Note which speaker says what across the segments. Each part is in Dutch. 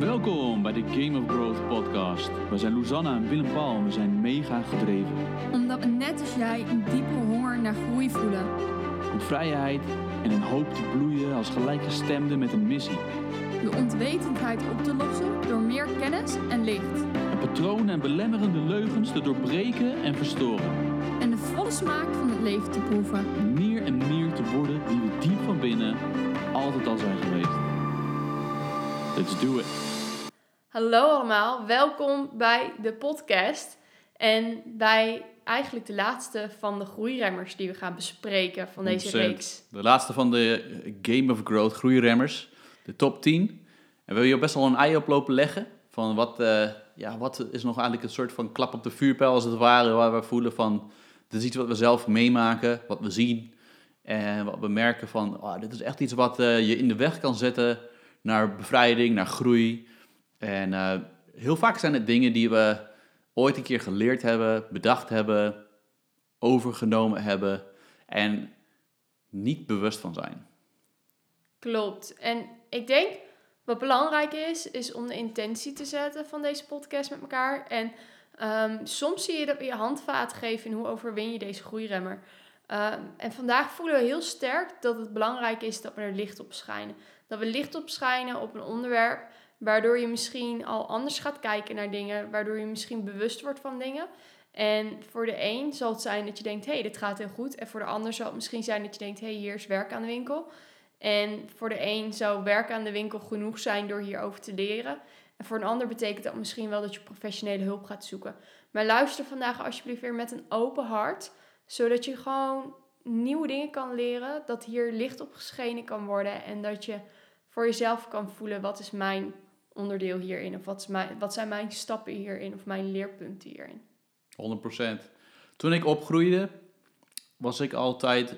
Speaker 1: Welkom bij de Game of Growth podcast. We zijn Luzanna en Willem Paul en we zijn mega gedreven.
Speaker 2: Omdat we net als jij een diepe honger naar groei voelen.
Speaker 1: Om vrijheid en een hoop te bloeien als gelijkgestemden met een missie.
Speaker 2: De onwetendheid op te lossen door meer kennis en licht.
Speaker 1: En patronen en belemmerende leugens te doorbreken en verstoren.
Speaker 2: En de volle smaak van het leven te proeven.
Speaker 1: Meer en meer te worden wie we diep van binnen altijd al zijn geweest. Let's do it.
Speaker 3: Hallo allemaal, welkom bij de podcast. En bij eigenlijk de laatste van de groeiremmers die we gaan bespreken van deze
Speaker 4: 100%.
Speaker 3: reeks.
Speaker 4: De laatste van de Game of Growth groeiremmers, de top 10. En we willen hier best wel een ei op lopen leggen. Van wat, eh, ja, wat is nog eigenlijk een soort van klap op de vuurpijl als het ware. Waar we voelen van, dit is iets wat we zelf meemaken, wat we zien. En wat we merken van, oh, dit is echt iets wat eh, je in de weg kan zetten naar bevrijding, naar groei. En eh, heel vaak zijn het dingen die we ooit een keer geleerd hebben, bedacht hebben, overgenomen hebben en niet bewust van zijn.
Speaker 3: Klopt. En ik denk wat belangrijk is, is om de intentie te zetten van deze podcast met elkaar. En ehm, soms zie je dat we je handvaat geven in hoe overwin je deze groeiremmer. Ehm, en vandaag voelen we heel sterk dat het belangrijk is dat we er licht op schijnen. Dat we licht op schijnen op een onderwerp waardoor je misschien al anders gaat kijken naar dingen, waardoor je misschien bewust wordt van dingen. En voor de een zal het zijn dat je denkt, hé, hey, dit gaat heel goed. En voor de ander zal het misschien zijn dat je denkt, hé, hey, hier is werk aan de winkel. En voor de een zou werk aan de winkel genoeg zijn door hierover te leren. En voor een ander betekent dat misschien wel dat je professionele hulp gaat zoeken. Maar luister vandaag alsjeblieft weer met een open hart, zodat je gewoon nieuwe dingen kan leren, dat hier licht op geschenen kan worden en dat je voor jezelf kan voelen wat is mijn onderdeel hierin of wat, zijn mijn stappen hierin of mijn leerpunten hierin.
Speaker 4: 100%. Toen ik opgroeide, was ik altijd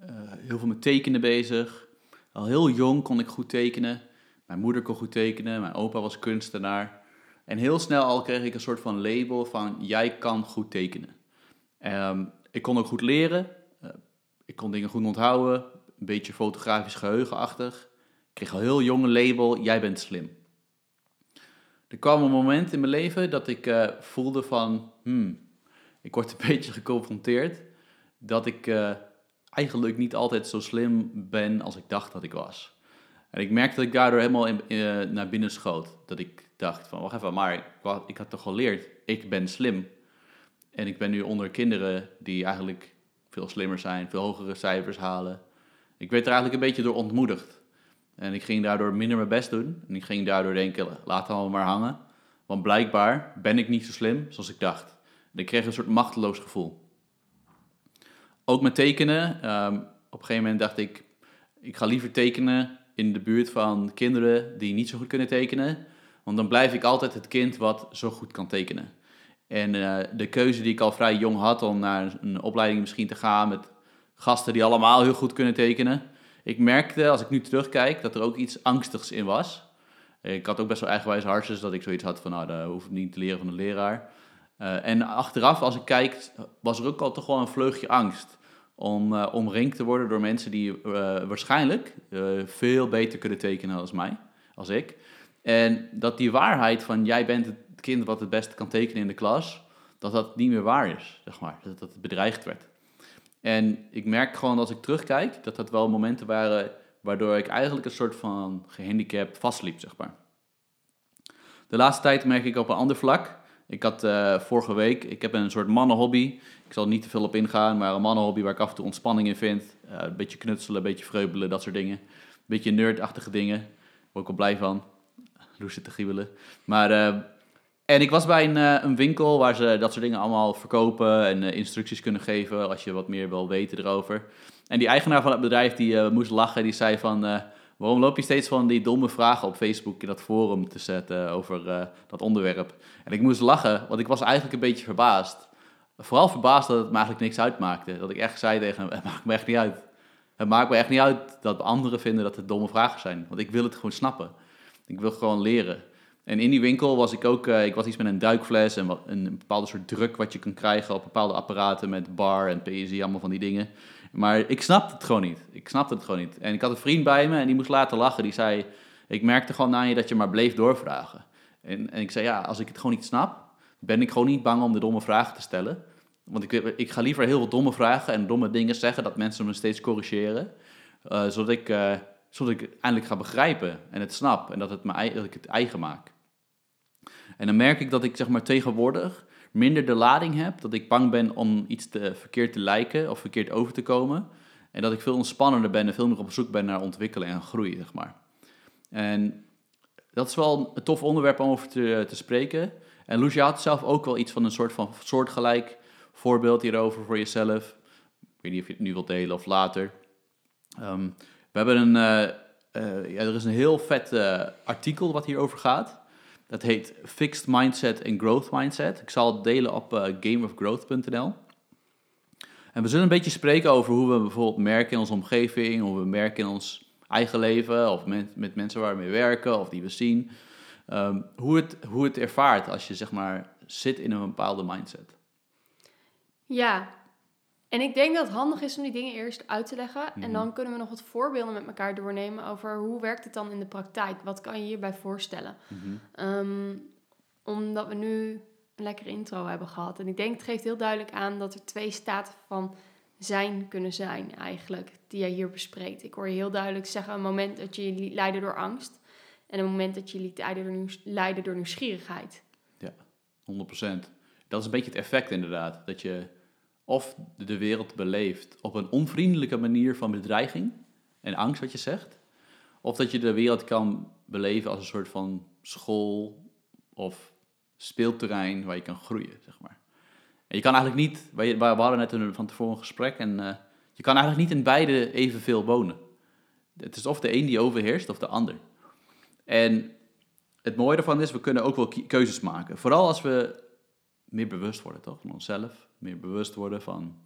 Speaker 4: eh, heel veel met tekenen bezig. Al heel jong kon ik goed tekenen. Mijn moeder kon goed tekenen, mijn opa was kunstenaar. En heel snel al kreeg ik een soort van label van jij kan goed tekenen. Ehm, ik kon ook goed leren. Eh, ik kon dingen goed onthouden. Een beetje fotografisch geheugenachtig. Ik kreeg al heel jong een label, jij bent slim. Er kwam een moment in mijn leven dat ik eh, voelde van, hmm, ik word een beetje geconfronteerd dat ik eh, eigenlijk niet altijd zo slim ben als ik dacht dat ik was. En ik merkte dat ik daardoor helemaal in, eh, naar binnen schoot. Dat ik dacht van, wacht even, maar ik, ik had toch geleerd, ik ben slim. En ik ben nu onder kinderen die eigenlijk veel slimmer zijn, veel hogere cijfers halen. Ik werd er eigenlijk een beetje door ontmoedigd. En ik ging daardoor minder mijn best doen. En ik ging daardoor denken, laat het allemaal maar hangen. Want blijkbaar ben ik niet zo slim zoals ik dacht. Ik kreeg een soort machteloos gevoel. Ook met tekenen. ehm, op een gegeven moment dacht ik, ik ga liever tekenen in de buurt van kinderen die niet zo goed kunnen tekenen. Want dan blijf ik altijd het kind wat zo goed kan tekenen. En eh, de keuze die ik al vrij jong had om naar een opleiding misschien te gaan met gasten die allemaal heel goed kunnen tekenen. Ik merkte, als ik nu terugkijk, dat er ook iets angstigs in was. Ik had ook best wel eigenwijze hartjes, dat ik zoiets had van, nou, dat hoef ik niet te leren van de leraar. Eh, en achteraf, als ik kijk, was er ook al toch wel een vleugje angst. Om eh, omringd te worden door mensen die eh, waarschijnlijk veel beter kunnen tekenen als mij, als ik. En dat die waarheid van, jij bent het kind wat het beste kan tekenen in de klas, dat dat niet meer waar is, zeg maar. Dat dat bedreigd werd. En ik merk gewoon als ik terugkijk, dat dat wel momenten waren waardoor ik eigenlijk een soort van gehandicapt vastliep, zeg maar. De laatste tijd merk ik op een ander vlak. Ik had eh, vorige week, ik heb een soort mannenhobby. Ik zal niet te veel op ingaan, maar een mannenhobby waar ik af en toe ontspanning in vind. Eh, een beetje knutselen, een beetje vreubelen, dat soort dingen. Een beetje nerdachtige dingen. Word ik wel blij van. Loes zit te giebelen. Maar, eh, en ik was bij een, eh, een winkel waar ze dat soort dingen allemaal verkopen en eh, instructies kunnen geven als je wat meer wil weten erover. En die eigenaar van het bedrijf die eh, moest lachen, die zei van... waarom loop je steeds van die domme vragen op Facebook in dat forum te zetten over dat onderwerp? En ik moest lachen, want ik was eigenlijk een beetje verbaasd. Vooral verbaasd dat het me eigenlijk niks uitmaakte. Dat ik echt zei tegen hem, het maakt me echt niet uit. Het maakt me echt niet uit dat anderen vinden dat het domme vragen zijn. Want ik wil het gewoon snappen. Ik wil gewoon leren. En in die winkel was ik ook, eh, ik was iets met een duikfles en een, een bepaalde soort druk wat je kan krijgen op bepaalde apparaten met bar en PSI, allemaal van die dingen. Maar ik snapte het gewoon niet. Ik snapte het gewoon niet. En ik had een vriend bij me en die moest laten lachen. Die zei, ik merkte gewoon aan je dat je maar bleef doorvragen. En, en ik zei, ja, als ik het gewoon niet snap, ben ik gewoon niet bang om de domme vragen te stellen. Want ik, ik ga liever heel veel domme vragen en domme dingen zeggen, dat mensen me steeds corrigeren. eh, zodat, ik, eh, zodat ik eindelijk ga begrijpen en het snap en dat, het me, dat ik het eigen maak. En dan merk ik dat ik zeg maar tegenwoordig minder de lading heb, dat ik bang ben om iets te, verkeerd te lijken of verkeerd over te komen. En dat ik veel ontspannender ben en veel meer op zoek ben naar ontwikkelen en groei, zeg maar. En dat is wel een tof onderwerp om over te, te spreken. En Lucia had zelf ook wel iets van een soort van soortgelijk voorbeeld hierover voor jezelf. Ik weet niet of je het nu wilt delen of later. Ehm, we hebben een, eh, eh, ja, er is een heel vet eh, artikel wat hierover gaat. Dat heet Fixed Mindset en Growth Mindset. Ik zal het delen op eh, gameofgrowth.nl. En we zullen een beetje spreken over hoe we bijvoorbeeld merken in onze omgeving, hoe we merken in ons eigen leven, of met, met mensen waar we mee werken, of die we zien. Ehm, hoe, het, hoe het ervaart als je zeg maar zit in een bepaalde mindset.
Speaker 3: Ja, en ik denk dat het handig is om die dingen eerst uit te leggen.
Speaker 4: Mhm.
Speaker 3: En dan kunnen we nog wat voorbeelden met elkaar doornemen over hoe werkt het dan in de praktijk? Wat kan je hierbij voorstellen? Ehm, omdat we nu een lekkere intro hebben gehad. En ik denk het geeft heel duidelijk aan dat er twee staten van zijn kunnen zijn eigenlijk, die jij hier bespreekt. Ik hoor je heel duidelijk zeggen, een moment dat je je liet leiden door angst. En een moment dat je je liet leiden door, nieuws- leiden door nieuwsgierigheid.
Speaker 4: 100%. Dat is een beetje het effect inderdaad. Dat je of de wereld beleeft op een onvriendelijke manier van bedreiging en angst, wat je zegt. Of dat je de wereld kan beleven als een soort van school of speelterrein waar je kan groeien, zeg maar. En je kan eigenlijk niet, we hadden net een, van tevoren gesprek, en eh, je kan eigenlijk niet in beide evenveel wonen. Het is of de een die overheerst of de ander. En het mooie ervan is, we kunnen ook wel keuzes maken. Vooral als we meer bewust worden, toch? Van onszelf. Meer bewust worden van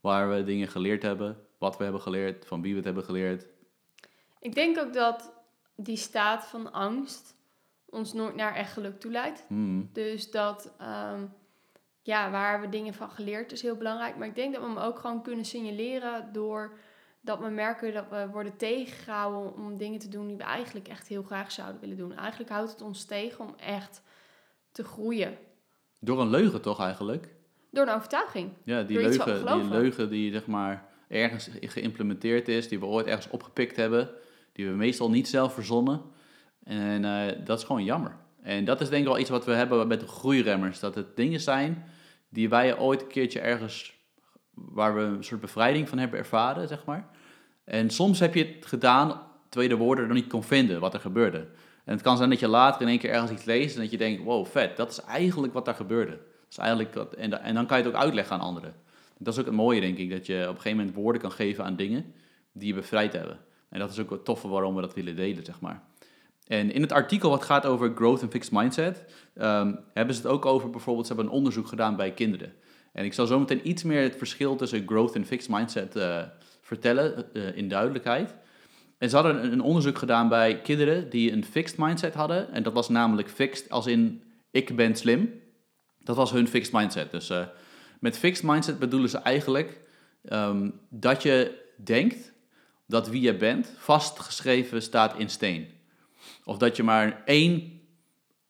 Speaker 4: waar we dingen geleerd hebben, wat we hebben geleerd, van wie we het hebben geleerd.
Speaker 3: Ik denk ook dat die staat van angst ons nooit naar echt geluk toe leidt.
Speaker 4: Hmm.
Speaker 3: Dus dat, ehm, ja, waar we dingen van geleerd is heel belangrijk. Maar ik denk dat we hem ook gewoon kunnen signaleren door dat we merken dat we worden tegengehouden om dingen te doen die we eigenlijk echt heel graag zouden willen doen. Eigenlijk houdt het ons tegen om echt te groeien.
Speaker 4: Door een leugen toch eigenlijk?
Speaker 3: Door een overtuiging.
Speaker 4: Ja, die
Speaker 3: Door
Speaker 4: leugen, die leugen die zeg maar ergens geïmplementeerd is, die we ooit ergens opgepikt hebben, die we meestal niet zelf verzonnen. En eh, dat is gewoon jammer. En dat is denk ik wel iets wat we hebben met de groeiremmers. Dat het dingen zijn die wij ooit een keertje ergens, waar we een soort bevrijding van hebben ervaren, zeg maar. En soms heb je het gedaan terwijl je de woorden er niet kon vinden, wat er gebeurde. En het kan zijn dat je later in één keer ergens iets leest en dat je denkt, wow, vet, dat is eigenlijk wat daar gebeurde. Dat is eigenlijk wat, en, da- en dan kan je het ook uitleggen aan anderen. Dat is ook het mooie, denk ik, dat je op een gegeven moment woorden kan geven aan dingen die je bevrijd hebben. En dat is ook het toffe waarom we dat willen delen, zeg maar. En in het artikel wat gaat over growth and fixed mindset, ehm, hebben ze het ook over bijvoorbeeld, ze hebben een onderzoek gedaan bij kinderen. En ik zal zo meteen iets meer het verschil tussen growth en fixed mindset eh, vertellen eh, in duidelijkheid. En ze hadden een, onderzoek gedaan bij kinderen die een fixed mindset hadden. En dat was namelijk fixed als in ik ben slim. Dat was hun fixed mindset. Dus eh, met fixed mindset bedoelen ze eigenlijk ehm, dat je denkt dat wie je bent vastgeschreven staat in steen. Of dat je maar één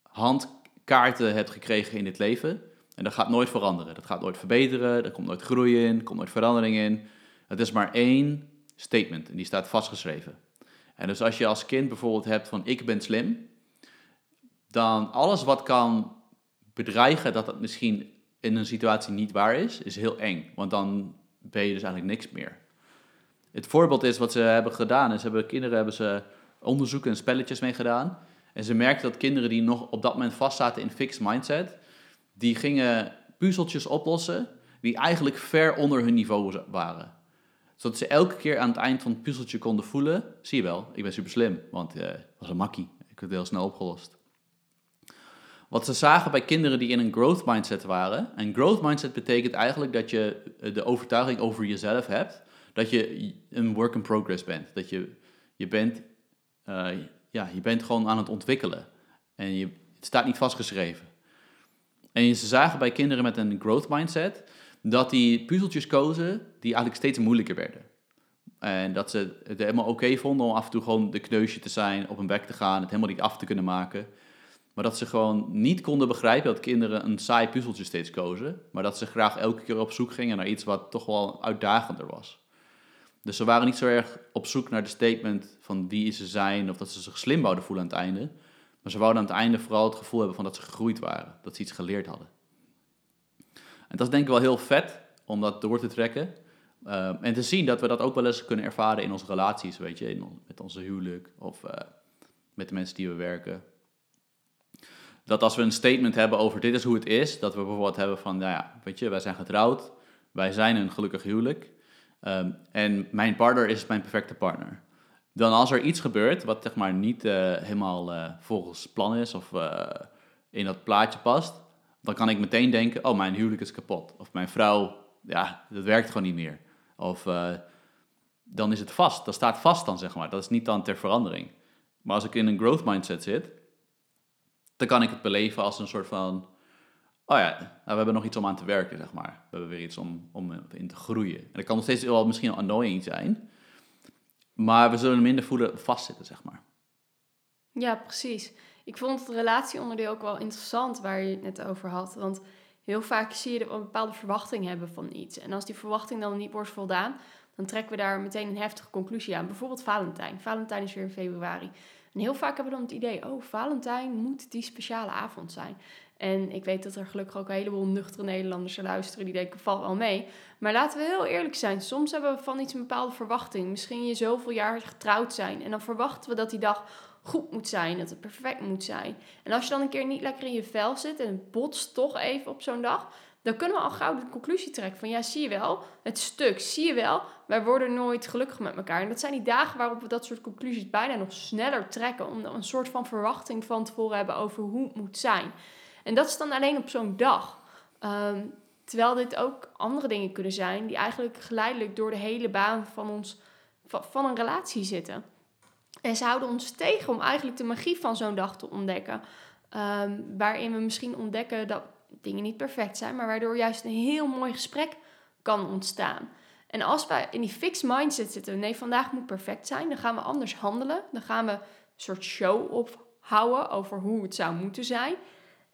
Speaker 4: hand kaarten hebt gekregen in het leven. En dat gaat nooit veranderen. Dat gaat nooit verbeteren. Er komt nooit groei in. Er komt nooit verandering in. Het is maar één statement en die staat vastgeschreven. En dus als je als kind bijvoorbeeld hebt van ik ben slim, dan alles wat kan bedreigen dat dat misschien in een situatie niet waar is, is heel eng. Want dan ben je dus eigenlijk niks meer. Het voorbeeld is wat ze hebben gedaan, is hebben kinderen hebben ze onderzoeken en spelletjes mee gedaan. En ze merkten dat kinderen die nog op dat moment vastzaten in fixed mindset, die gingen puzzeltjes oplossen die eigenlijk ver onder hun niveau waren. Zodat ze elke keer aan het eind van het puzzeltje konden voelen, zie je wel, ik ben super slim, want eh, het was een makkie. Ik heb het heel snel opgelost. Wat ze zagen bij kinderen die in een growth mindset waren, en growth mindset betekent eigenlijk dat je eh, de overtuiging over jezelf hebt, dat je een work in progress bent. Dat je, je bent, eh, ja, je bent gewoon aan het ontwikkelen. En je, het staat niet vastgeschreven. En ze zagen bij kinderen met een growth mindset dat die puzzeltjes kozen die eigenlijk steeds moeilijker werden. En dat ze het helemaal oké vonden om af en toe gewoon de kneusje te zijn, op hun bek te gaan, het helemaal niet af te kunnen maken. Maar dat ze gewoon niet konden begrijpen dat kinderen een saai puzzeltje steeds kozen. Maar dat ze graag elke keer op zoek gingen naar iets wat toch wel uitdagender was. Dus ze waren niet zo erg op zoek naar de statement van wie ze zijn of dat ze zich slim wouden voelen aan het einde. Maar ze wouden aan het einde vooral het gevoel hebben van dat ze gegroeid waren, dat ze iets geleerd hadden. En dat is denk ik wel heel vet om dat door te trekken. Um, en te zien dat we dat ook wel eens kunnen ervaren in onze relaties, weet je, met onze huwelijk of uh, met de mensen die we werken. Dat als we een statement hebben over dit is hoe het is, dat we bijvoorbeeld hebben van, nou ja, weet je, wij zijn getrouwd, wij zijn een gelukkig huwelijk um, en mijn partner is mijn perfecte partner. Dan als er iets gebeurt wat zeg maar niet uh, helemaal uh, volgens plan is of in dat plaatje past, dan kan ik meteen denken, oh, mijn huwelijk is kapot. Of mijn vrouw, ja, dat werkt gewoon niet meer. Of uh, dan is het vast. Dat staat vast dan, zeg maar. Dat is niet dan ter verandering. Maar als ik in een growth mindset zit, dan kan ik het beleven als een soort van... Oh ja, nou, we hebben nog iets om aan te werken, zeg maar. We hebben weer iets om, om in te groeien. En dat kan nog steeds wel misschien annoying zijn. Maar we zullen minder voelen vastzitten, zeg maar.
Speaker 3: Ja, precies. Ik vond het relatieonderdeel ook wel interessant waar je het net over had. Want heel vaak zie je dat we een bepaalde verwachting hebben van iets. En als die verwachting dan niet wordt voldaan, dan trekken we daar meteen een heftige conclusie aan. Bijvoorbeeld Valentijn. Valentijn is weer in februari. En heel vaak hebben we dan het idee, oh, Valentijn moet die speciale avond zijn. En ik weet dat er gelukkig ook een heleboel nuchtere Nederlanders luisteren die denken, val wel mee. Maar laten we heel eerlijk zijn, soms hebben we van iets een bepaalde verwachting. Misschien je zoveel jaar getrouwd zijn en dan verwachten we dat die dag goed moet zijn, dat het perfect moet zijn. En als je dan een keer niet lekker in je vel zit en het botst toch even op zo'n dag, dan kunnen we al gauw de conclusie trekken van ja, zie je wel, het stuk, zie je wel, wij worden nooit gelukkig met elkaar. En dat zijn die dagen waarop we dat soort conclusies bijna nog sneller trekken, omdat we een soort van verwachting van tevoren hebben over hoe het moet zijn. En dat is dan alleen op zo'n dag. Ehm, terwijl dit ook andere dingen kunnen zijn die eigenlijk geleidelijk door de hele baan van, ons, van een relatie zitten. En ze houden ons tegen om eigenlijk de magie van zo'n dag te ontdekken. Um, waarin we misschien ontdekken dat dingen niet perfect zijn, maar waardoor juist een heel mooi gesprek kan ontstaan. En als wij in die fixed mindset zitten, nee, vandaag moet perfect zijn, dan gaan we anders handelen. Dan gaan we een soort show ophouden over hoe het zou moeten zijn.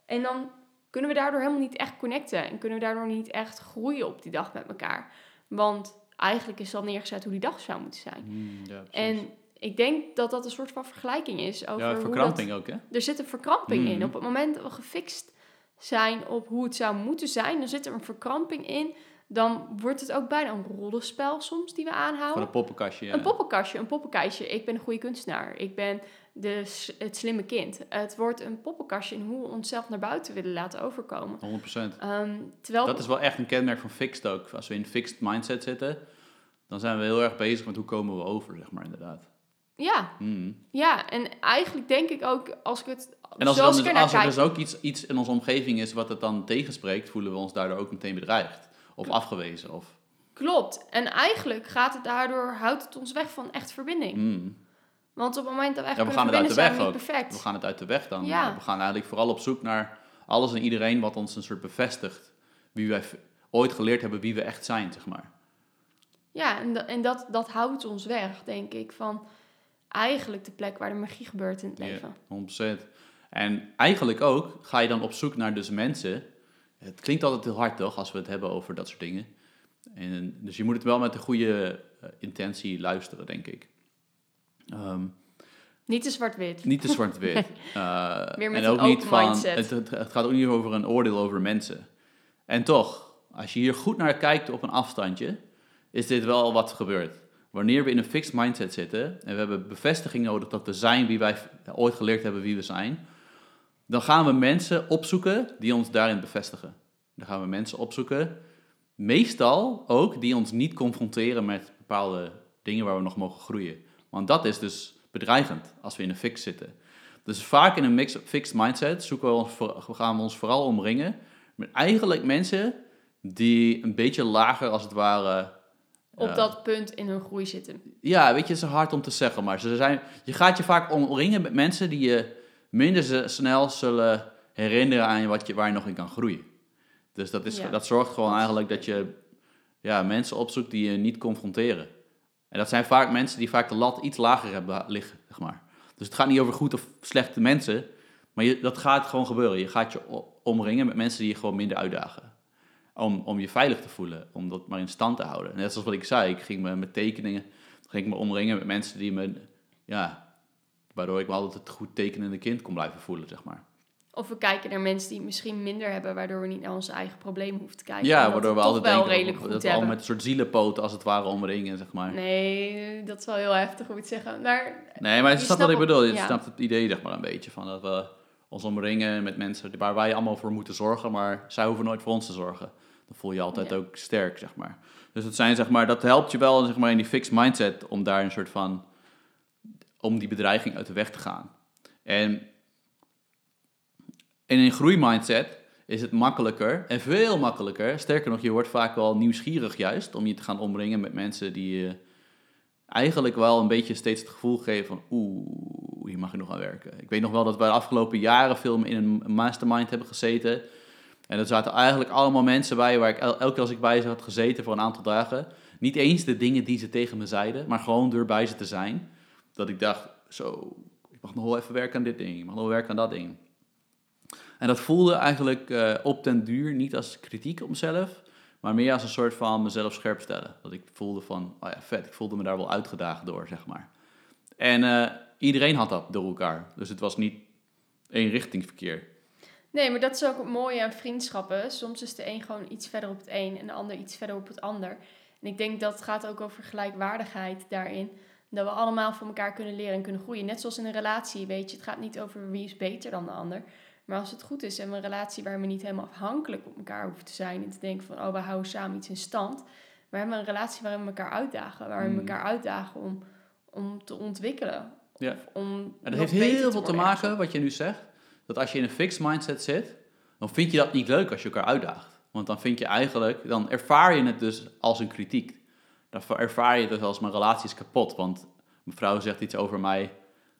Speaker 3: En dan kunnen we daardoor helemaal niet echt connecten en kunnen we daardoor niet echt groeien op die dag met elkaar. Want eigenlijk is al neergezet hoe die dag zou moeten zijn.
Speaker 4: Mm, ja,
Speaker 3: en ik denk dat dat een soort van vergelijking is over
Speaker 4: ja, verkramping
Speaker 3: hoe dat,
Speaker 4: ook, hè?
Speaker 3: Er zit een verkramping in.
Speaker 4: Mhm.
Speaker 3: Op het moment dat we gefixt zijn op hoe het zou moeten zijn, dan zit er een verkramping in. Dan wordt het ook bijna een rollenspel soms die we aanhouden.
Speaker 4: Van een poppenkastje. Ja.
Speaker 3: Een poppenkastje, een poppenkastje. Ik ben een goede kunstenaar. Ik ben de, het slimme kind. Het wordt een poppenkastje in hoe we onszelf naar buiten willen laten overkomen.
Speaker 4: 100%.
Speaker 3: Ehm, terwijl
Speaker 4: Dat is wel echt een kenmerk van fixed ook. Als we in fixed mindset zitten, dan zijn we heel erg bezig met hoe komen we over, zeg maar, inderdaad.
Speaker 3: Ja,
Speaker 4: Mhm.
Speaker 3: ja, en eigenlijk denk ik ook, als ik het
Speaker 4: En als er, dan dus, als er dus ook iets, iets in onze omgeving is wat het dan tegenspreekt, voelen we ons daardoor ook meteen bedreigd. Of afgewezen. Of,
Speaker 3: Klopt. En eigenlijk gaat het daardoor, houdt het ons weg van echt verbinding.
Speaker 4: Mhm.
Speaker 3: Want op het moment dat we echt
Speaker 4: Ja, we gaan het uit de weg
Speaker 3: we
Speaker 4: ook.
Speaker 3: perfect.
Speaker 4: We gaan het uit de weg dan.
Speaker 3: Ja.
Speaker 4: We gaan eigenlijk vooral op zoek naar alles en iedereen wat ons een soort bevestigt. Wie wij ooit geleerd hebben wie we echt zijn, zeg maar.
Speaker 3: Ja, en, da- en dat, dat houdt ons weg, denk ik, van eigenlijk de plek waar de magie gebeurt in het leven.
Speaker 4: Ja, 100%. En eigenlijk ook ga je dan op zoek naar dus mensen. Het klinkt altijd heel hard toch, als we het hebben over dat soort dingen. En, dus je moet het wel met de goede eh, intentie luisteren, denk ik. Ehm,
Speaker 3: Niet te zwart-wit.
Speaker 4: niet te zwart-wit. Eh,
Speaker 3: Weer met
Speaker 4: en ook niet van. Het, het, het gaat ook niet over een oordeel over mensen. En toch, als je hier goed naar kijkt op een afstandje, is dit wel wat gebeurt. Wanneer we in een fixed mindset zitten en we hebben bevestiging nodig dat we zijn wie wij ooit geleerd hebben wie we zijn, dan gaan we mensen opzoeken die ons daarin bevestigen. Dan gaan we mensen opzoeken, meestal ook die ons niet confronteren met bepaalde dingen waar we nog mogen groeien. Want dat is dus bedreigend als we in een fix zitten. Dus vaak in een mix, fixed mindset zoeken we ons, gaan we ons vooral omringen met eigenlijk mensen die een beetje lager als het ware
Speaker 3: Op
Speaker 4: Ja.
Speaker 3: dat punt in hun groei zitten.
Speaker 4: ja, weet je, het is hard om te zeggen, maar ze zijn, je gaat je vaak omringen met mensen die je minder snel zullen herinneren aan wat je, waar je nog in kan groeien. Dus dat, is,
Speaker 3: Ja.
Speaker 4: dat zorgt gewoon eigenlijk dat je ja, mensen opzoekt die je niet confronteren. En dat zijn vaak mensen die vaak de lat iets lager hebben liggen, zeg maar. Dus het gaat niet over goed of slechte mensen, maar je, dat gaat gewoon gebeuren. Je gaat je omringen met mensen die je gewoon minder uitdagen. Om, om je veilig te voelen, om dat maar in stand te houden. Net zoals wat ik zei, ik ging me met tekeningen, ging ik me omringen met mensen die me, ja, waardoor ik me altijd het goed tekenende kind kon blijven voelen, zeg maar.
Speaker 3: Of we kijken naar mensen die het misschien minder hebben, waardoor we niet naar onze eigen probleem hoeven te kijken.
Speaker 4: Ja, waardoor we altijd
Speaker 3: wel
Speaker 4: denken
Speaker 3: redelijk
Speaker 4: dat,
Speaker 3: goed
Speaker 4: dat we al met een soort zielenpoten als het ware omringen, zeg maar. Nee,
Speaker 3: Nee, dat is wel heel heftig ik het zeggen. Maar
Speaker 4: maar je
Speaker 3: Je
Speaker 4: snapt wat ik bedoel. Je
Speaker 3: ja.
Speaker 4: snapt het idee, zeg maar, een beetje. Van dat we ons omringen met mensen waar wij allemaal voor moeten zorgen, maar zij hoeven nooit voor ons te zorgen. Dan voel je je altijd
Speaker 3: Ja.
Speaker 4: ook sterk, zeg maar. Dus het zijn, zeg maar, dat helpt je wel zeg maar, in die fixed mindset om daar een soort van, om die bedreiging uit de weg te gaan. En in een groeimindset is het makkelijker en veel makkelijker. Sterker nog, je wordt vaak wel nieuwsgierig juist om je te gaan omringen met mensen die je eigenlijk wel een beetje steeds het gevoel geven van oeh, hier mag ik nog aan werken. Ik weet nog wel dat wij de afgelopen jaren veel in een mastermind hebben gezeten. En er zaten eigenlijk allemaal mensen bij waar ik el- elke keer als ik bij ze had gezeten voor een aantal dagen, niet eens de dingen die ze tegen me zeiden, maar gewoon door bij ze te zijn, dat ik dacht, zo, ik mag nog wel even werken aan dit ding, ik mag nog wel werken aan dat ding. En dat voelde eigenlijk eh, op den duur niet als kritiek op mezelf, maar meer als een soort van mezelf scherp stellen. Dat ik voelde van, oh ja, vet, ik voelde me daar wel uitgedaagd door, zeg maar. En eh, iedereen had dat door elkaar. Dus het was niet eenrichtingsverkeer.
Speaker 3: Nee, maar dat is ook het mooie aan vriendschappen. Soms is de een gewoon iets verder op het een en de ander iets verder op het ander. En ik denk dat het gaat ook over gelijkwaardigheid daarin. Dat we allemaal van elkaar kunnen leren en kunnen groeien. Net zoals in een relatie, weet je. Het gaat niet over wie is beter dan de ander. Maar als het goed is en we een relatie waar we niet helemaal afhankelijk op elkaar hoeven te zijn. En te denken van, oh, we houden samen iets in stand. Maar we hebben een relatie waarin we elkaar uitdagen. Waarin we
Speaker 4: Hmm.
Speaker 3: elkaar uitdagen om, om te ontwikkelen.
Speaker 4: Ja.
Speaker 3: Of om
Speaker 4: En dat heeft heel veel te maken, wat je nu zegt, dat als je in een fixed mindset zit, dan vind je dat niet leuk als je elkaar uitdaagt. Want dan vind je eigenlijk, dan ervaar je het dus als een kritiek. Dan ervaar je het dus als mijn relatie is kapot, want mevrouw zegt iets over mij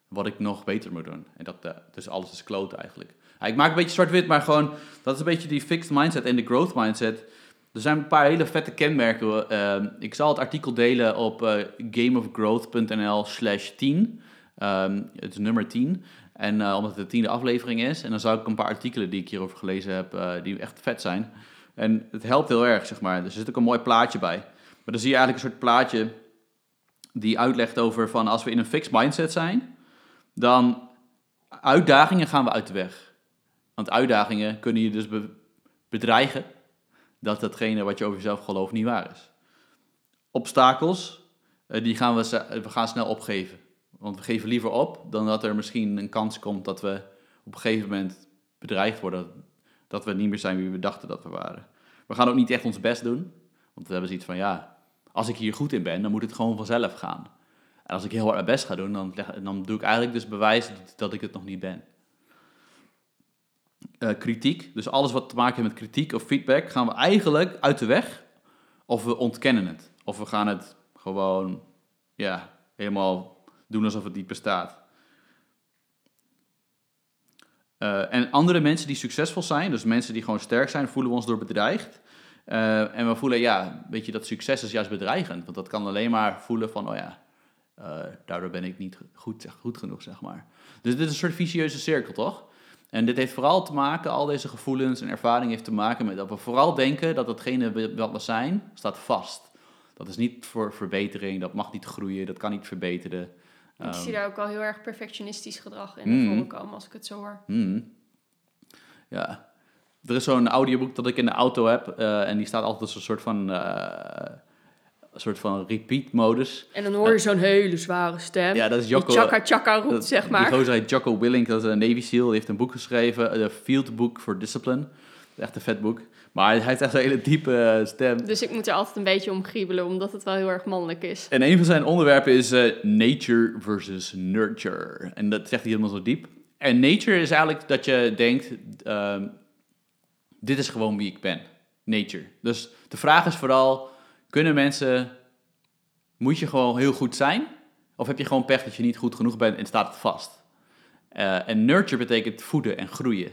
Speaker 4: wat ik nog beter moet doen. En dat, eh, dus alles is kloot eigenlijk. Ik maak een beetje zwart-wit, maar gewoon, dat is een beetje die fixed mindset en de growth mindset. Er zijn een paar hele vette kenmerken. Ehm, ik zal het artikel delen op eh, gameofgrowth.nl slash 10. Ehm, het is nummer 10. En eh, omdat het de tiende aflevering is. En dan zou ik een paar artikelen die ik hierover gelezen heb, eh, die echt vet zijn. En het helpt heel erg, zeg maar. Er zit ook een mooi plaatje bij. Maar dan zie je eigenlijk een soort plaatje die uitlegt over van als we in een fixed mindset zijn, dan uitdagingen gaan we uit de weg. Want uitdagingen kunnen je dus be- bedreigen dat datgene wat je over jezelf gelooft niet waar is. Obstakels, eh, die gaan we, we gaan snel opgeven. Want we geven liever op dan dat er misschien een kans komt dat we op een gegeven moment bedreigd worden. Dat we niet meer zijn wie we dachten dat we waren. We gaan ook niet echt ons best doen. Want we hebben zoiets van, ja, als ik hier goed in ben, dan moet het gewoon vanzelf gaan. En als ik heel hard mijn best ga doen, dan, dan doe ik eigenlijk dus bewijs dat, dat ik het nog niet ben. Eh, kritiek, dus alles wat te maken heeft met kritiek of feedback, gaan we eigenlijk uit de weg. Of we ontkennen het. Of we gaan het gewoon, ja, helemaal doen alsof het niet bestaat. Eh, en andere mensen die succesvol zijn, dus mensen die gewoon sterk zijn, voelen we ons door bedreigd. Eh, en we voelen, ja, weet je, dat succes is juist bedreigend. Want dat kan alleen maar voelen van, oh ja, eh, daardoor ben ik niet goed, goed genoeg, zeg maar. Dus dit is een soort vicieuze cirkel, toch? En dit heeft vooral te maken, al deze gevoelens en ervaring heeft te maken met dat we vooral denken dat datgene wat we zijn, staat vast. Dat is niet voor verbetering, dat mag niet groeien, dat kan niet verbeteren.
Speaker 3: Ik
Speaker 4: Ehm,
Speaker 3: zie daar ook al heel erg perfectionistisch gedrag in
Speaker 4: Mm.
Speaker 3: naar voren komen als ik het zo hoor.
Speaker 4: Hmm. Ja. Er is zo'n audioboek dat ik in de auto heb. eh, en die staat altijd als een soort van, eh, een soort van repeat-modus.
Speaker 3: En dan hoor je zo'n hele zware stem.
Speaker 4: Ja, dat is
Speaker 3: die
Speaker 4: Jocko.
Speaker 3: chaka chaka roept,
Speaker 4: dat-
Speaker 3: zeg maar.
Speaker 4: Die gozer heet Jocko Willink, dat is een Navy SEAL. Die heeft een boek geschreven, The Field Book for Discipline. Echt een vet boek. Maar hij heeft echt een hele diepe eh, stem.
Speaker 3: Dus ik moet er altijd een beetje om griebelen, omdat het wel heel erg mannelijk is.
Speaker 4: En een van zijn onderwerpen is eh, nature versus nurture. En dat zegt hij helemaal zo diep. En nature is eigenlijk dat je denkt, ehm, dit is gewoon wie ik ben. Nature. Dus de vraag is vooral, kunnen mensen, moet je gewoon heel goed zijn? Of heb je gewoon pech dat je niet goed genoeg bent en staat het vast? Eh, en nurture betekent voeden en groeien.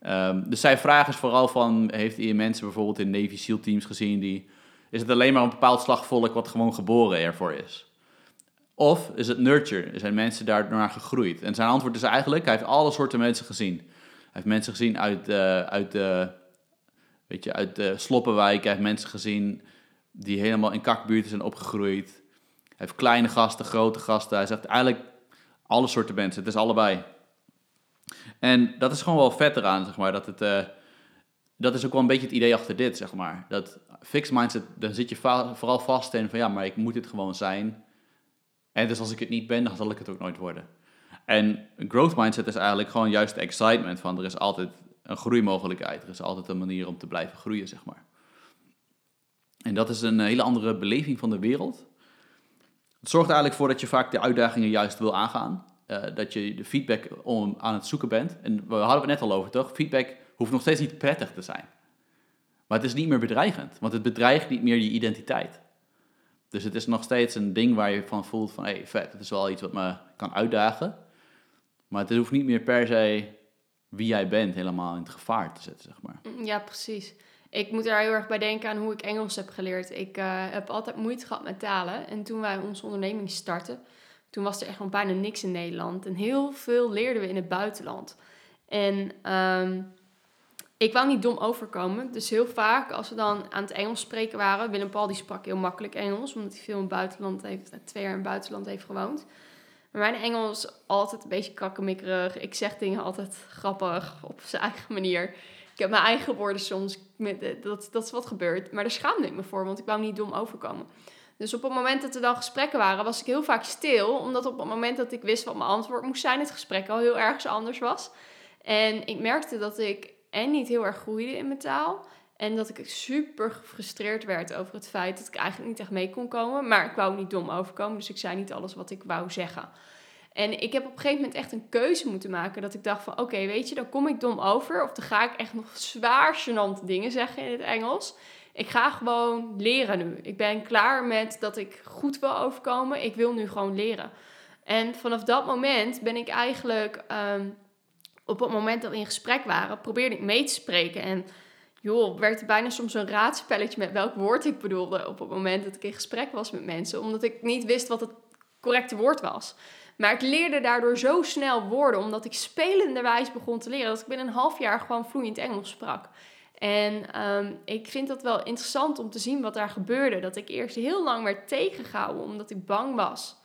Speaker 4: Ehm, dus zijn vraag is vooral van, heeft hij mensen bijvoorbeeld in Navy SEAL teams gezien die Is het alleen maar een bepaald slagvolk wat gewoon geboren ervoor is? Of is het nurture? Zijn mensen daardoor gegroeid? En zijn antwoord is eigenlijk, hij heeft alle soorten mensen gezien. Hij heeft mensen gezien uit, uh, uit, de, weet je, uit de sloppenwijk. Hij heeft mensen gezien die helemaal in kakbuurten zijn opgegroeid. Hij heeft kleine gasten, grote gasten. Hij zegt eigenlijk alle soorten mensen. Het is allebei. En dat is gewoon wel vet eraan, zeg maar. Dat, het, uh, dat is ook wel een beetje het idee achter dit, zeg maar. Dat fixed mindset, dan zit je vooral vast in van ja, maar ik moet dit gewoon zijn. En dus als ik het niet ben, dan zal ik het ook nooit worden. En growth mindset is eigenlijk gewoon juist excitement van er is altijd een groeimogelijkheid. Er is altijd een manier om te blijven groeien, zeg maar. En dat is een hele andere beleving van de wereld. Het zorgt eigenlijk voor dat je vaak de uitdagingen juist wil aangaan. Uh, dat je de feedback om, aan het zoeken bent. En we hadden het net al over, toch? Feedback hoeft nog steeds niet prettig te zijn. Maar het is niet meer bedreigend, want het bedreigt niet meer je identiteit. Dus het is nog steeds een ding waar je van voelt van, hé, hey, vet, het is wel iets wat me kan uitdagen. Maar het hoeft niet meer per se wie jij bent helemaal in het gevaar te zetten, zeg maar.
Speaker 3: Ja, precies. Ik moet er heel erg bij denken aan hoe ik Engels heb geleerd. Ik uh, heb altijd moeite gehad met talen. En toen wij onze onderneming startten, toen was er echt nog bijna niks in Nederland. En heel veel leerden we in het buitenland. En um, ik wou niet dom overkomen. Dus heel vaak, als we dan aan het Engels spreken waren... Willem Paul die sprak heel makkelijk Engels... omdat hij veel in het buitenland heeft... twee jaar in het buitenland heeft gewoond. Maar mijn Engels altijd een beetje krakkemikkerig. Ik zeg dingen altijd grappig op zijn eigen manier. Ik heb mijn eigen woorden soms. Met, dat, dat is wat gebeurt. Maar daar schaamde ik me voor, want ik wou niet dom overkomen. Dus op het moment dat er dan gesprekken waren, was ik heel vaak stil. Omdat op het moment dat ik wist wat mijn antwoord moest zijn, het gesprek al heel ergens anders was. En ik merkte dat ik en niet heel erg groeide in mijn taal. En dat ik super gefrustreerd werd over het feit dat ik eigenlijk niet echt mee kon komen. Maar ik wou niet dom overkomen, dus ik zei niet alles wat ik wou zeggen. En ik heb op een gegeven moment echt een keuze moeten maken. Dat ik dacht van, oké, weet je, dan kom ik dom over. Of dan ga ik echt nog zwaar gênant dingen zeggen in het Engels. Ik ga gewoon leren nu. Ik ben klaar met dat ik goed wil overkomen. Ik wil nu gewoon leren. En vanaf dat moment ben ik eigenlijk... Ehm, op het moment dat we in gesprek waren, probeerde ik mee te spreken. En joh, werd er bijna soms een raadspelletje met welk woord ik bedoelde op het moment dat ik in gesprek was met mensen. Omdat ik niet wist wat het correcte woord was. Maar ik leerde daardoor zo snel woorden, omdat ik spelenderwijs begon te leren, dat ik binnen een half jaar gewoon vloeiend Engels sprak. En um, ik vind dat wel interessant om te zien wat daar gebeurde. Dat ik eerst heel lang werd tegengehouden, omdat ik bang was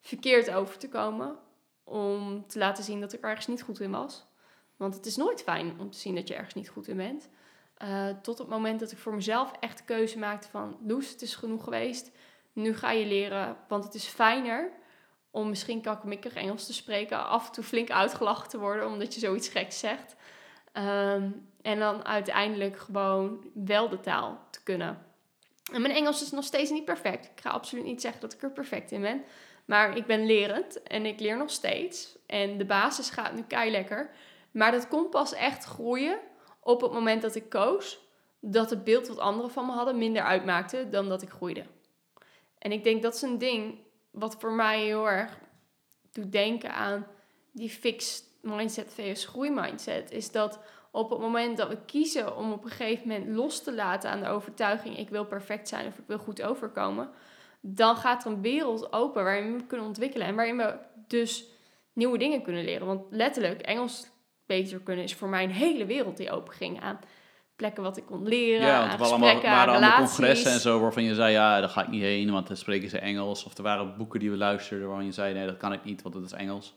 Speaker 3: verkeerd over te komen om te laten zien dat ik ergens niet goed in was. Want het is nooit fijn om te zien dat je ergens niet goed in bent. Uh, tot het moment dat ik voor mezelf echt de keuze maakte van... Loes, het is genoeg geweest. Nu ga je leren, want het is fijner om misschien kakkemikkig Engels te spreken. Af en toe flink uitgelachen te worden omdat je zoiets geks zegt. Um, en dan uiteindelijk gewoon wel de taal te kunnen. En mijn Engels is nog steeds niet perfect. Ik ga absoluut niet zeggen dat ik er perfect in ben. Maar ik ben lerend en ik leer nog steeds. En de basis gaat nu kei lekker. Maar dat kon pas echt groeien op het moment dat ik koos dat het beeld wat anderen van me hadden minder uitmaakte dan dat ik groeide. En ik denk dat is een ding wat voor mij heel erg doet denken aan die fixed mindset vs groeimindset. Is dat op het moment dat we kiezen om op een gegeven moment los te laten aan de overtuiging: ik wil perfect zijn of ik wil goed overkomen dan gaat er een wereld open waarin we kunnen ontwikkelen en waarin we dus nieuwe dingen kunnen leren. Want letterlijk, Engels beter kunnen is voor mij een hele wereld die open ging aan plekken wat ik kon leren, ja, want gesprekken,
Speaker 4: waren allemaal congressen en zo waarvan je zei, ja, daar ga ik niet heen, want dan spreken ze Engels. Of er waren boeken die we luisterden waarvan je zei, nee, dat kan ik niet, want het is Engels.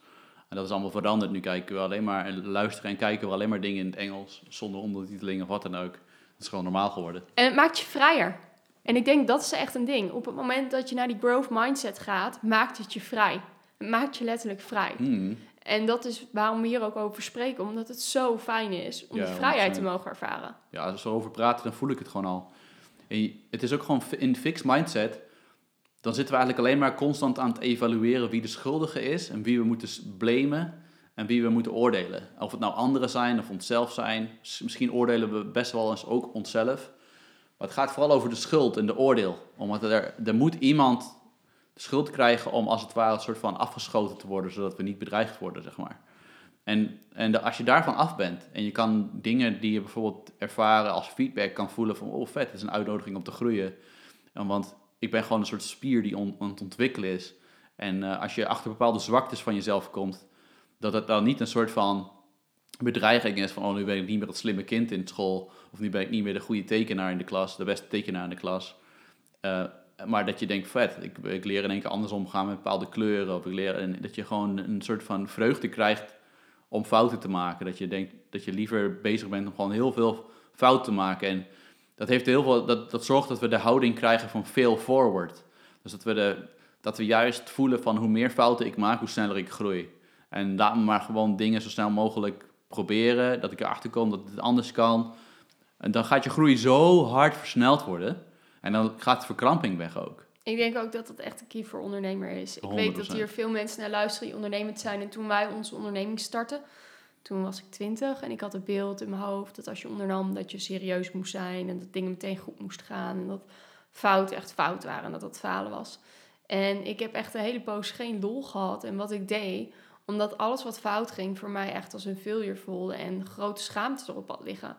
Speaker 4: En dat is allemaal veranderd. Nu kijken we alleen maar, luisteren en kijken we alleen maar dingen in het Engels, zonder ondertiteling of wat dan ook. Dat is gewoon normaal geworden.
Speaker 3: En het maakt je vrijer. En ik denk dat is echt een ding. Op het moment dat je naar die growth mindset gaat, maakt het je vrij. Het maakt je letterlijk vrij.
Speaker 4: Hmm.
Speaker 3: En dat is waarom we hier ook over spreken, omdat het zo fijn is om die vrijheid te mogen ervaren.
Speaker 4: Ja, als we erover praten, dan voel ik het gewoon al. En het is ook gewoon in fixed mindset, dan zitten we eigenlijk alleen maar constant aan het evalueren wie de schuldige is en wie we moeten blamen en wie we moeten oordelen. Of het nou anderen zijn of onszelf zijn. Misschien oordelen we best wel eens ook onszelf. Maar het gaat vooral over de schuld en de oordeel. Omdat er, er moet iemand de schuld krijgen om als het ware een soort van afgeschoten te worden, zodat we niet bedreigd worden, zeg maar. En, en als je daarvan af bent en je kan dingen die je bijvoorbeeld ervaren als feedback kan voelen van, oh vet, het is een uitnodiging om te groeien. En want ik ben gewoon een soort spier die on, aan het ontwikkelen is. En eh, als je achter bepaalde zwaktes van jezelf komt, dat het dan niet een soort van bedreiging is van, oh, nu ben ik niet meer het slimme kind in school, of nu ben ik niet meer de goede tekenaar in de klas, de beste tekenaar in de klas. Eh, maar dat je denkt, vet, ik, ik leer in één keer anders omgaan met bepaalde kleuren, of ik leer en dat je gewoon een soort van vreugde krijgt om fouten te maken. Dat je denkt dat je liever bezig bent om gewoon heel veel fouten te maken. En dat, heeft heel veel, dat, dat zorgt dat we de houding krijgen van fail forward. Dus dat we, de, dat we juist voelen van hoe meer fouten ik maak, hoe sneller ik groei. En daarom maar gewoon dingen zo snel mogelijk proberen, dat ik erachter kom dat het anders kan. En dan gaat je groei zo hard versneld worden. En dan gaat de verkramping weg ook.
Speaker 3: Ik denk ook dat dat echt een key voor ondernemer is. Ik weet dat
Speaker 4: 100%.
Speaker 3: hier veel mensen naar luisteren die ondernemend zijn. En toen wij onze onderneming startten, toen was ik twintig en ik had het beeld in mijn hoofd dat als je ondernam, dat je serieus moest zijn en dat dingen meteen goed moesten gaan en dat fouten echt fout waren en dat dat falen was. En ik heb echt een hele poos geen lol gehad in wat ik deed, omdat alles wat fout ging voor mij echt als een failure voelde en grote schaamte erop had liggen.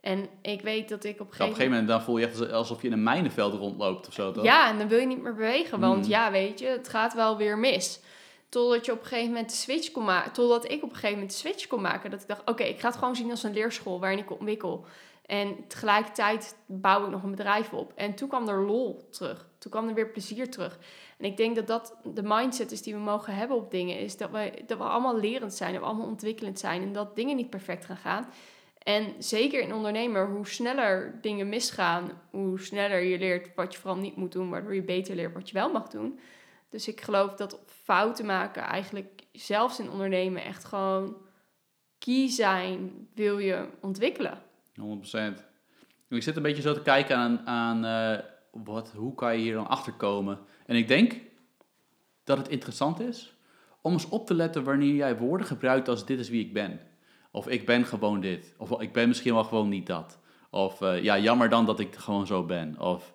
Speaker 3: En ik weet dat ik op een
Speaker 4: Op een
Speaker 3: gegeven
Speaker 4: gegeven moment dan voel je echt alsof je in een mijnenveld rondloopt of zo, toch?
Speaker 3: ja, en dan wil je niet meer bewegen, want
Speaker 4: Mm.
Speaker 3: ja, weet je, het gaat wel weer mis. Totdat je op een gegeven moment de switch kon maken. Totdat ik op een gegeven moment de switch kon maken. Dat ik dacht, oké, ik ga het gewoon zien als een leerschool waarin ik ontwikkel. En tegelijkertijd bouw ik nog een bedrijf op. En toen kwam er lol terug. Toen kwam er weer plezier terug. En ik denk dat dat de mindset is die we mogen hebben op dingen. Is dat we, dat we allemaal lerend zijn. Dat we allemaal ontwikkelend zijn. En dat dingen niet perfect gaan gaan. En zeker in ondernemer, hoe sneller dingen misgaan, hoe sneller je leert wat je vooral niet moet doen, waardoor je beter leert wat je wel mag doen. Dus ik geloof dat fouten maken eigenlijk zelfs in ondernemen echt gewoon key zijn, wil je ontwikkelen.
Speaker 4: 100%. Ik zit een beetje zo te kijken aan, aan eh, wat, hoe kan je hier dan achter komen. En ik denk dat het interessant is om eens op te letten wanneer jij woorden gebruikt als dit is wie ik ben. Of ik ben gewoon dit. Of ik ben misschien wel gewoon niet dat. Of eh, ja, jammer dan dat ik gewoon zo ben. Of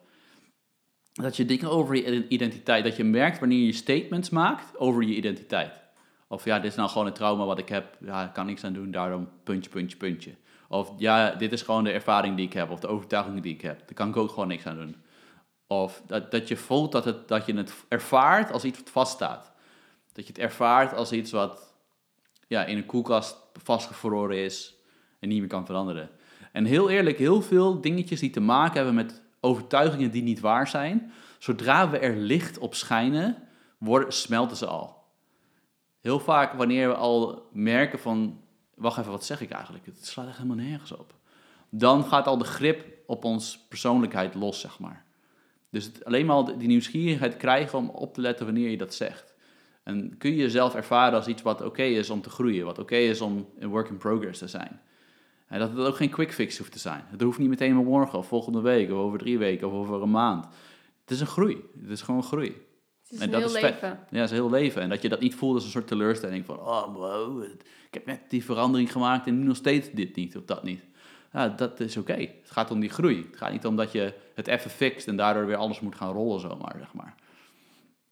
Speaker 4: dat je dingen over je identiteit, dat je merkt wanneer je statements maakt over je identiteit. Of ja, dit is nou gewoon een trauma wat ik heb, ja, ik kan niks aan doen, daarom puntje, puntje, puntje. Of ja, dit is gewoon de ervaring die ik heb, of de overtuiging die ik heb. Daar kan ik ook gewoon niks aan doen. Of dat, dat je voelt dat, het, dat je het ervaart als iets wat vaststaat. Dat je het ervaart als iets wat ja, in een koelkast vastgevroren is en niet meer kan veranderen. En heel eerlijk, heel veel dingetjes die te maken hebben met overtuigingen die niet waar zijn, zodra we er licht op schijnen, smelten ze al. Heel vaak wanneer we al merken van, wacht even, wat zeg ik eigenlijk? Het slaat echt helemaal nergens op. Dan gaat al de grip op ons persoonlijkheid los, zeg maar. Dus alleen maar die nieuwsgierigheid krijgen om op te letten wanneer je dat zegt. En kun je jezelf ervaren als iets wat oké is om te groeien, wat oké is om een work in progress te zijn. En dat het ook geen quick fix hoeft te zijn. Het hoeft niet meteen morgen of volgende week of over drie weken of over een maand. Het is een groei. Het is gewoon groei.
Speaker 3: Het is
Speaker 4: En
Speaker 3: een
Speaker 4: dat
Speaker 3: heel
Speaker 4: is
Speaker 3: leven.
Speaker 4: Ja, het is heel leven. En dat je dat niet voelt als een soort teleurstelling van, oh, wow, ik heb net die verandering gemaakt en nu nog steeds dit niet of dat niet. Ja, dat is oké. Het gaat om die groei. Het gaat niet om dat je het even fixt en daardoor weer alles moet gaan rollen zomaar, zeg maar.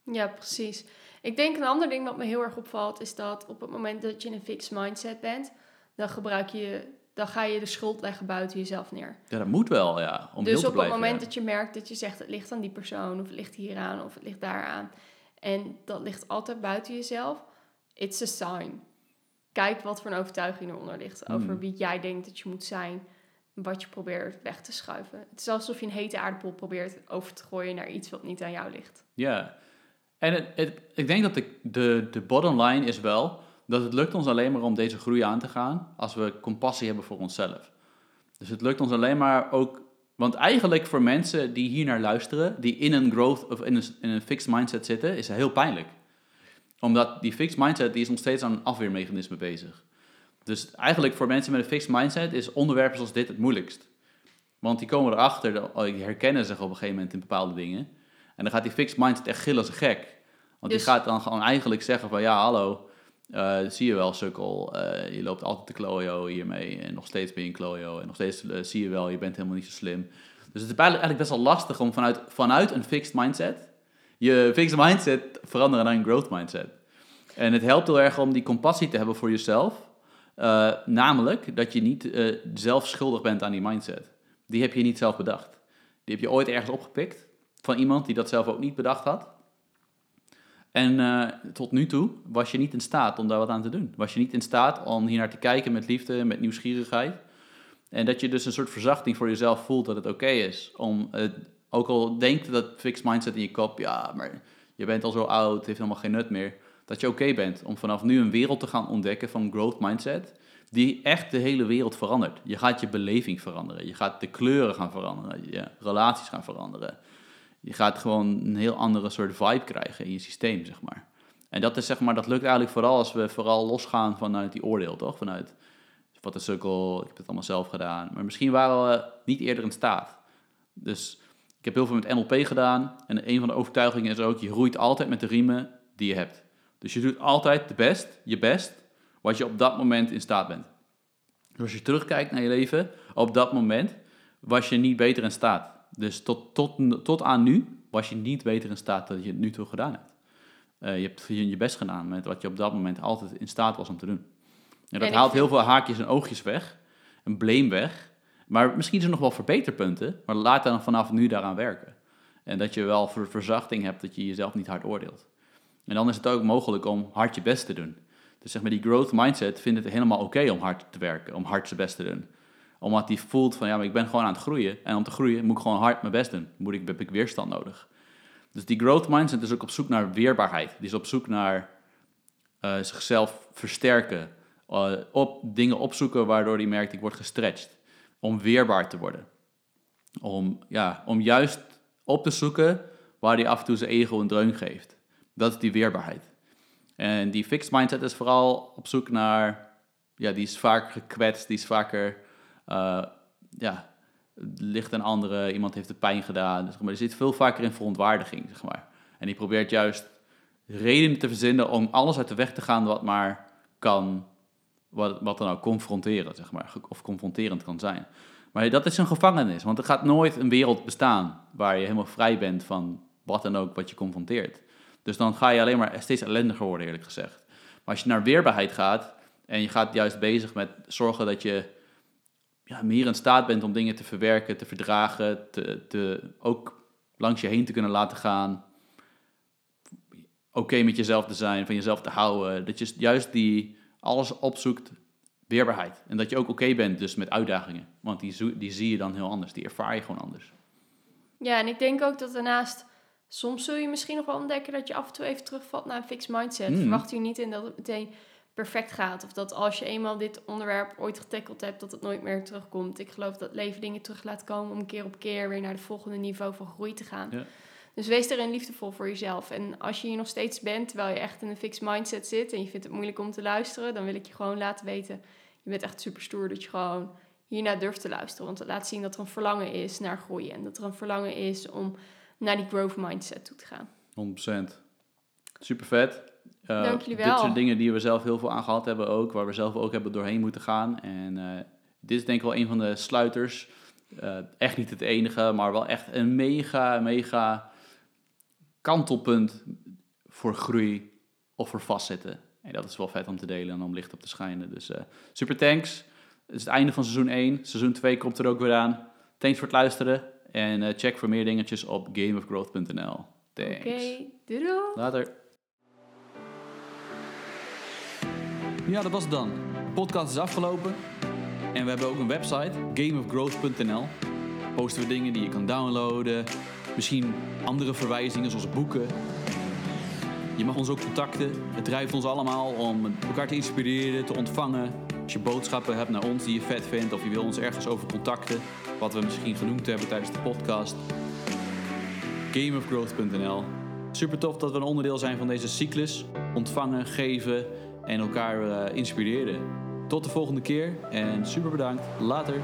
Speaker 3: Ja, precies. Ik denk een ander ding wat me heel erg opvalt is dat op het moment dat je in een fixed mindset bent, dan gebruik je, dan ga je de schuld leggen buiten jezelf neer.
Speaker 4: Ja, dat moet wel, ja, om
Speaker 3: dus op het moment
Speaker 4: ja.
Speaker 3: dat je merkt dat je zegt het ligt aan die persoon of het ligt hieraan of het ligt daaraan en dat ligt altijd buiten jezelf, it's a sign. Kijk wat voor een overtuiging eronder ligt over
Speaker 4: Hmm.
Speaker 3: wie jij denkt dat je moet zijn, wat je probeert weg te schuiven. Het is alsof je een hete aardappel probeert over te gooien naar iets wat niet aan jou ligt.
Speaker 4: Ja, en het, het- ik denk dat de, de, de bottom line is wel dat het lukt ons alleen maar om deze groei aan te gaan als we compassie hebben voor onszelf. Dus het lukt ons alleen maar ook, want eigenlijk voor mensen die hier naar luisteren, die in een growth of in een, in een fixed mindset zitten, is het heel pijnlijk. Omdat die fixed mindset die is nog steeds aan een afweermechanisme bezig. Dus eigenlijk voor mensen met een fixed mindset is onderwerpen zoals dit het moeilijkst. Want die komen erachter, oh, die herkennen zich op een gegeven moment in bepaalde dingen. En dan gaat die fixed mindset echt gillen als een gek. Want
Speaker 3: Dus-
Speaker 4: die gaat dan gewoon eigenlijk zeggen van ja, hallo, eh, zie je wel, sukkel. eh, je loopt altijd te klojo hiermee. En nog steeds ben je een klojo. En nog steeds eh, zie je wel, je bent helemaal niet zo slim. Dus het is eigenlijk best wel lastig om vanuit, vanuit een fixed mindset... je fixed mindset veranderen naar een growth mindset. En het helpt heel erg om die compassie te hebben voor jezelf. Namelijk dat je niet zelf schuldig bent aan die mindset. Die heb je niet zelf bedacht. Die heb je ooit ergens opgepikt. van iemand die dat zelf ook niet bedacht had. En eh, tot nu toe was je niet in staat om daar wat aan te doen. Was je niet in staat om hier naar te kijken met liefde, met nieuwsgierigheid. En dat je dus een soort verzachting voor jezelf voelt dat het oké is. Om, het, ook al denkt dat fixed mindset in je kop, ja, maar je bent al zo oud, het heeft helemaal geen nut meer. Dat je oké bent om vanaf nu een wereld te gaan ontdekken van growth mindset. Die echt de hele wereld verandert. Je gaat je beleving veranderen. Je gaat de kleuren gaan veranderen. Je relaties gaan veranderen je gaat gewoon een heel andere soort vibe krijgen in je systeem, zeg maar. En dat is zeg maar, dat lukt eigenlijk vooral als we vooral losgaan vanuit die oordeel, toch? Vanuit wat een sukkel, ik heb het allemaal zelf gedaan. Maar misschien waren we niet eerder in staat. Dus ik heb heel veel met NLP gedaan. En een van de overtuigingen is ook, je groeit altijd met de riemen die je hebt. Dus je doet altijd de best, je best, wat je op dat moment in staat bent. Dus als je terugkijkt naar je leven, op dat moment was je niet beter in staat. Dus tot, tot, tot aan nu was je niet beter in staat dan je het nu toe gedaan hebt. Uh, je hebt je best gedaan met wat je op dat moment altijd in staat was om te doen. En dat haalt heel veel haakjes en oogjes weg, een blame weg. Maar misschien zijn er nog wel verbeterpunten, maar laat dan vanaf nu daaraan werken. En dat je wel voor verzachting hebt dat je jezelf niet hard oordeelt. En dan is het ook mogelijk om hard je best te doen. Dus zeg maar, die growth mindset vindt het helemaal oké om hard te werken, om hard zijn best te doen omdat hij voelt van ja, maar ik ben gewoon aan het groeien. En om te groeien moet ik gewoon hard mijn best doen. Moet ik, heb ik weerstand nodig. Dus die growth mindset is ook op zoek naar weerbaarheid. Die is op zoek naar uh, zichzelf versterken. Uh, op dingen opzoeken waardoor hij merkt ik word gestretched. Om weerbaar te worden. Om, ja, om juist op te zoeken waar hij af en toe zijn ego een dreun geeft. Dat is die weerbaarheid. En die fixed mindset is vooral op zoek naar, ja, die is vaker gekwetst, die is vaker uh, ja, ligt een andere, iemand heeft de pijn gedaan. Dus, maar er zit veel vaker in verontwaardiging, zeg maar. En die probeert juist redenen te verzinnen om alles uit de weg te gaan wat maar kan, wat, wat dan ook confronteren, zeg maar, of confronterend kan zijn. Maar dat is een gevangenis, want er gaat nooit een wereld bestaan waar je helemaal vrij bent van wat dan ook wat je confronteert. Dus dan ga je alleen maar steeds ellendiger worden, eerlijk gezegd. Maar als je naar weerbaarheid gaat en je gaat juist bezig met zorgen dat je ja, meer in staat bent om dingen te verwerken, te verdragen, te, te, ook langs je heen te kunnen laten gaan. Oké met jezelf te zijn, van jezelf te houden. Dat je juist die alles opzoekt, weerbaarheid. En dat je ook oké bent dus met uitdagingen. Want die, die zie je dan heel anders, die ervaar je gewoon anders.
Speaker 3: Ja, en ik denk ook dat daarnaast... Soms zul je misschien nog wel ontdekken dat je af en toe even terugvalt naar een fixed mindset. Mm. Verwacht u niet in dat het meteen perfect gaat. Of dat als je eenmaal dit onderwerp ooit getackeld hebt, dat het nooit meer terugkomt. Ik geloof dat leven dingen terug laat komen om keer op keer weer naar de volgende niveau van groei te gaan. Ja. Dus wees erin liefdevol voor jezelf. En als je hier nog steeds bent, terwijl je echt in een fixed mindset zit en je vindt het moeilijk om te luisteren, dan wil ik je gewoon laten weten, je bent echt super stoer dat je gewoon hiernaar durft te luisteren. Want het laat zien dat er een verlangen is naar groeien en dat er een verlangen is om naar die growth mindset toe te gaan.
Speaker 4: 100%. Super vet. Uh, Dank jullie wel. Dit soort dingen die we zelf heel veel aan gehad hebben ook, waar we zelf ook hebben doorheen moeten gaan. En uh, dit is denk ik wel een van de sluiters. Uh, echt niet het enige, maar wel echt een mega, mega kantelpunt voor groei of voor vastzitten. En dat is wel vet om te delen en om licht op te schijnen. Dus super thanks. Het is het einde van seizoen 1. Seizoen 2 komt er ook weer aan. Thanks voor het luisteren. En check voor meer dingetjes op gameofgrowth.nl. Thanks. Oké,
Speaker 3: okay, doei.
Speaker 4: Later. Ja, dat was het dan. De podcast is afgelopen. En we hebben ook een website, gameofgrowth.nl. Posten we dingen die je kan downloaden. Misschien andere verwijzingen zoals boeken. Je mag ons ook contacten. Het drijft ons allemaal om elkaar te inspireren, te ontvangen. Als je boodschappen hebt naar ons die je vet vindt of je wil ons ergens over contacten, wat we misschien genoemd hebben tijdens de podcast. Gameofgrowth.nl. Super tof dat we een onderdeel zijn van deze cyclus. Ontvangen, geven en elkaar uh, inspireren. Tot de volgende keer en super bedankt. Later.